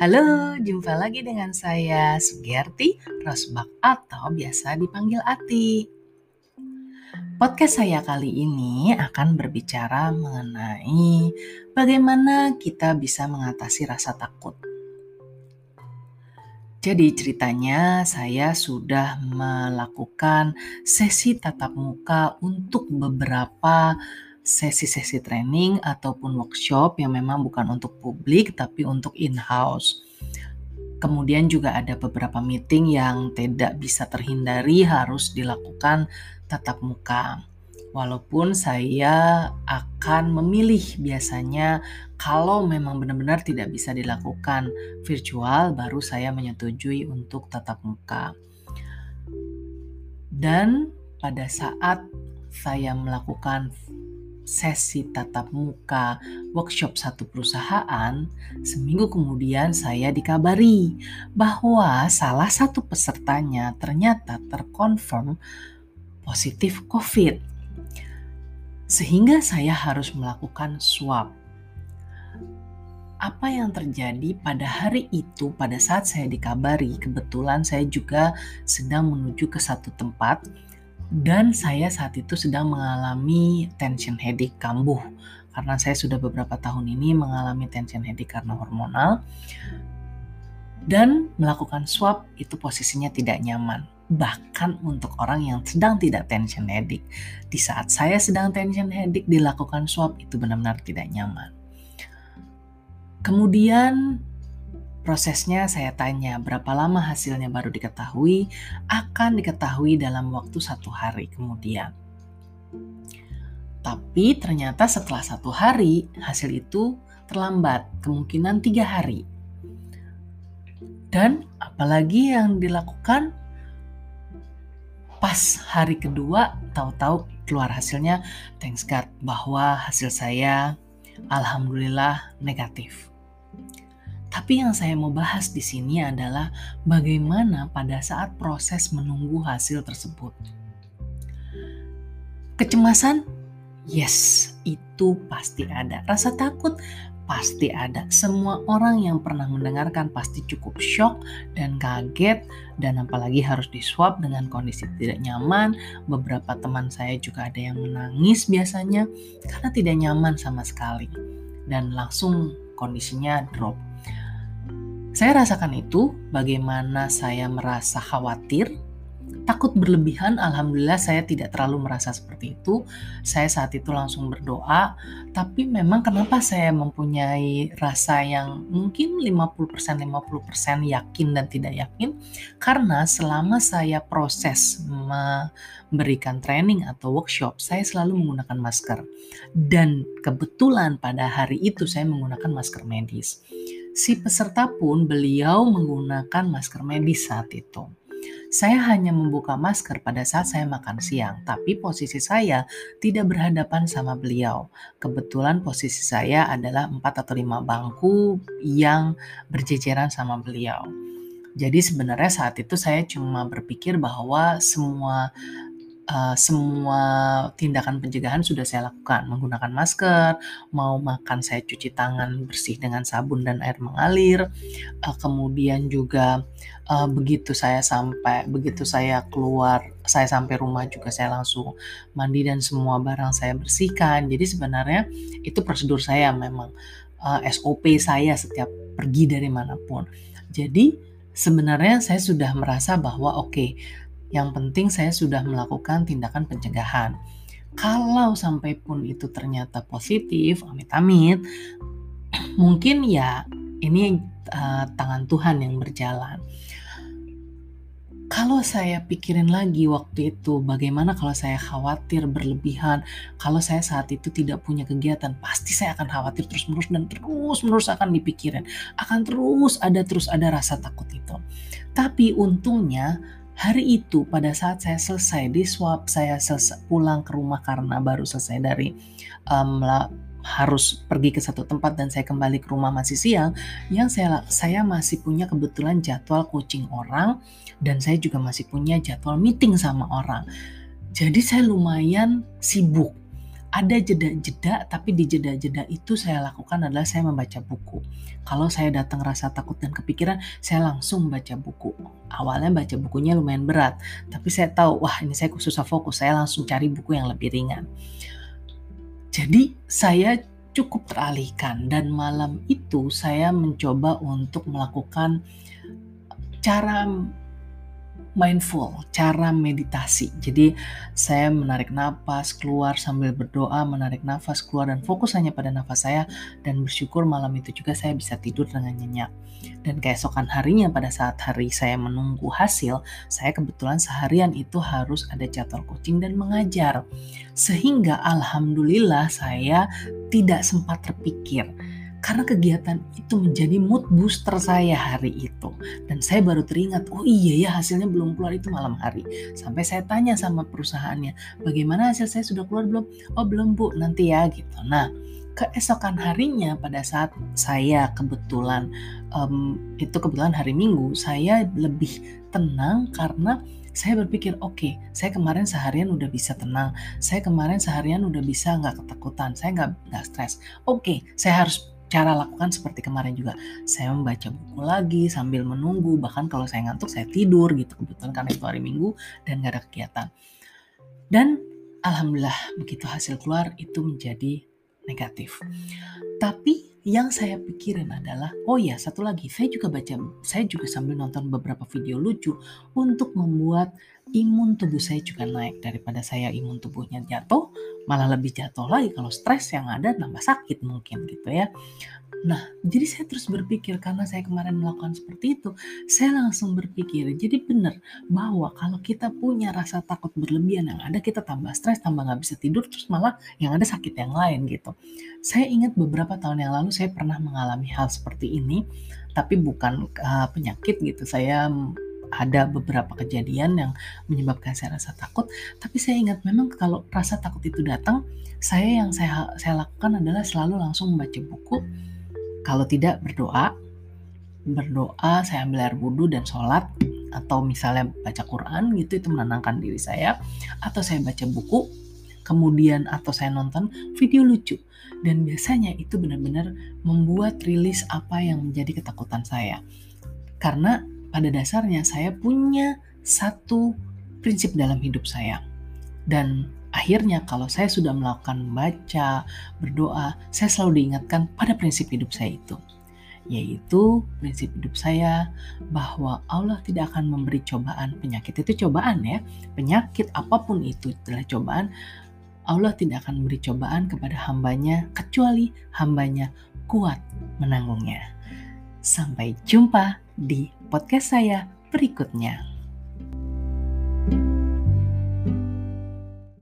Halo, jumpa lagi dengan saya Sugiarti Rosbak atau biasa dipanggil Ati. Podcast saya kali ini akan berbicara mengenai bagaimana kita bisa mengatasi rasa takut. Jadi ceritanya saya sudah melakukan sesi tatap muka untuk beberapa sesi-sesi training ataupun workshop yang memang bukan untuk publik tapi untuk in-house. Kemudian juga ada beberapa meeting yang tidak bisa terhindari harus dilakukan tatap muka. Walaupun saya akan memilih biasanya kalau memang benar-benar tidak bisa dilakukan virtual baru saya menyetujui untuk tatap muka. Dan pada saat saya melakukan sesi tatap muka workshop satu perusahaan, seminggu kemudian saya dikabari bahwa salah satu pesertanya ternyata terkonfirm positif COVID. Sehingga saya harus melakukan swab. Apa yang terjadi pada hari itu, pada saat saya dikabari, kebetulan saya juga sedang menuju ke satu tempat dan saya saat itu sedang mengalami tension headache kambuh. Karena saya sudah beberapa tahun ini mengalami tension headache karena hormonal. Dan melakukan swab itu posisinya tidak nyaman. Bahkan untuk orang yang sedang tidak tension headache. Di saat saya sedang tension headache dilakukan swab itu benar-benar tidak nyaman. Kemudian Prosesnya saya tanya berapa lama hasilnya baru diketahui, akan diketahui dalam waktu satu hari kemudian. Tapi ternyata setelah satu hari hasil itu terlambat, kemungkinan tiga hari. Dan apalagi yang dilakukan pas hari kedua tahu-tahu keluar hasilnya thanks God bahwa hasil saya alhamdulillah negatif. Tapi yang saya mau bahas di sini adalah bagaimana pada saat proses menunggu hasil tersebut. Kecemasan? Yes, itu pasti ada. Rasa takut? Pasti ada. Semua orang yang pernah mendengarkan pasti cukup shock dan kaget dan apalagi harus diswab dengan kondisi tidak nyaman. Beberapa teman saya juga ada yang menangis biasanya karena tidak nyaman sama sekali dan langsung kondisinya drop saya rasakan itu, bagaimana saya merasa khawatir, takut berlebihan. Alhamdulillah saya tidak terlalu merasa seperti itu. Saya saat itu langsung berdoa, tapi memang kenapa saya mempunyai rasa yang mungkin 50% 50% yakin dan tidak yakin? Karena selama saya proses memberikan training atau workshop, saya selalu menggunakan masker. Dan kebetulan pada hari itu saya menggunakan masker medis si peserta pun beliau menggunakan masker medis saat itu. Saya hanya membuka masker pada saat saya makan siang, tapi posisi saya tidak berhadapan sama beliau. Kebetulan posisi saya adalah 4 atau 5 bangku yang berjejeran sama beliau. Jadi sebenarnya saat itu saya cuma berpikir bahwa semua uh, semua tindakan pencegahan sudah saya lakukan, menggunakan masker, mau makan saya cuci tangan bersih dengan sabun dan air mengalir, uh, kemudian juga uh, begitu saya sampai begitu saya keluar, saya sampai rumah juga saya langsung mandi dan semua barang saya bersihkan. Jadi sebenarnya itu prosedur saya memang uh, SOP saya setiap pergi dari mana pun. Jadi sebenarnya saya sudah merasa bahwa oke okay, yang penting saya sudah melakukan tindakan pencegahan. Kalau sampai pun itu ternyata positif, amit-amit, mungkin ya ini uh, tangan Tuhan yang berjalan. Kalau saya pikirin lagi waktu itu, bagaimana kalau saya khawatir berlebihan, kalau saya saat itu tidak punya kegiatan, pasti saya akan khawatir terus-menerus dan terus-menerus akan dipikirin. Akan terus ada terus ada rasa takut itu. Tapi untungnya Hari itu pada saat saya selesai di swab, saya selesai pulang ke rumah karena baru selesai dari um, harus pergi ke satu tempat dan saya kembali ke rumah masih siang, yang saya saya masih punya kebetulan jadwal coaching orang dan saya juga masih punya jadwal meeting sama orang. Jadi saya lumayan sibuk ada jeda-jeda, tapi di jeda-jeda itu saya lakukan adalah saya membaca buku. Kalau saya datang rasa takut dan kepikiran, saya langsung baca buku. Awalnya baca bukunya lumayan berat, tapi saya tahu, wah ini saya susah fokus, saya langsung cari buku yang lebih ringan. Jadi saya cukup teralihkan dan malam itu saya mencoba untuk melakukan cara mindful, cara meditasi. Jadi saya menarik nafas keluar sambil berdoa, menarik nafas keluar dan fokus hanya pada nafas saya dan bersyukur malam itu juga saya bisa tidur dengan nyenyak. Dan keesokan harinya pada saat hari saya menunggu hasil, saya kebetulan seharian itu harus ada jadwal coaching dan mengajar. Sehingga alhamdulillah saya tidak sempat terpikir karena kegiatan itu menjadi mood booster saya hari itu. Dan saya baru teringat, oh iya ya hasilnya belum keluar itu malam hari. Sampai saya tanya sama perusahaannya, bagaimana hasil saya sudah keluar belum? Oh belum bu, nanti ya gitu. Nah keesokan harinya pada saat saya kebetulan, um, itu kebetulan hari minggu, saya lebih tenang karena saya berpikir oke okay, saya kemarin seharian udah bisa tenang saya kemarin seharian udah bisa nggak ketakutan saya nggak nggak stres oke okay, saya harus cara lakukan seperti kemarin juga. Saya membaca buku lagi sambil menunggu, bahkan kalau saya ngantuk saya tidur gitu kebetulan karena itu hari Minggu dan gak ada kegiatan. Dan alhamdulillah begitu hasil keluar itu menjadi negatif. Tapi yang saya pikirin adalah, oh ya satu lagi, saya juga baca, saya juga sambil nonton beberapa video lucu untuk membuat imun tubuh saya juga naik. Daripada saya imun tubuhnya jatuh malah lebih jatuh lagi. Kalau stres yang ada nambah sakit mungkin gitu ya. Nah jadi saya terus berpikir karena saya kemarin melakukan seperti itu saya langsung berpikir jadi benar bahwa kalau kita punya rasa takut berlebihan yang ada kita tambah stres tambah nggak bisa tidur terus malah yang ada sakit yang lain gitu. Saya ingat beberapa tahun yang lalu saya pernah mengalami hal seperti ini tapi bukan uh, penyakit gitu. Saya ada beberapa kejadian yang menyebabkan saya rasa takut. Tapi saya ingat memang kalau rasa takut itu datang saya yang saya saya lakukan adalah selalu langsung membaca buku. Kalau tidak berdoa. Berdoa saya ambil air wudhu dan sholat. Atau misalnya baca Quran gitu itu menenangkan diri saya. Atau saya baca buku kemudian atau saya nonton video lucu. Dan biasanya itu benar-benar membuat rilis apa yang menjadi ketakutan saya. Karena pada dasarnya saya punya satu prinsip dalam hidup saya. Dan akhirnya kalau saya sudah melakukan baca, berdoa, saya selalu diingatkan pada prinsip hidup saya itu. Yaitu prinsip hidup saya bahwa Allah tidak akan memberi cobaan. Penyakit itu cobaan ya. Penyakit apa pun itu adalah cobaan. Allah tidak akan memberi cobaan kepada hambanya kecuali hambanya kuat menanggungnya. Sampai jumpa di podcast saya berikutnya. thank you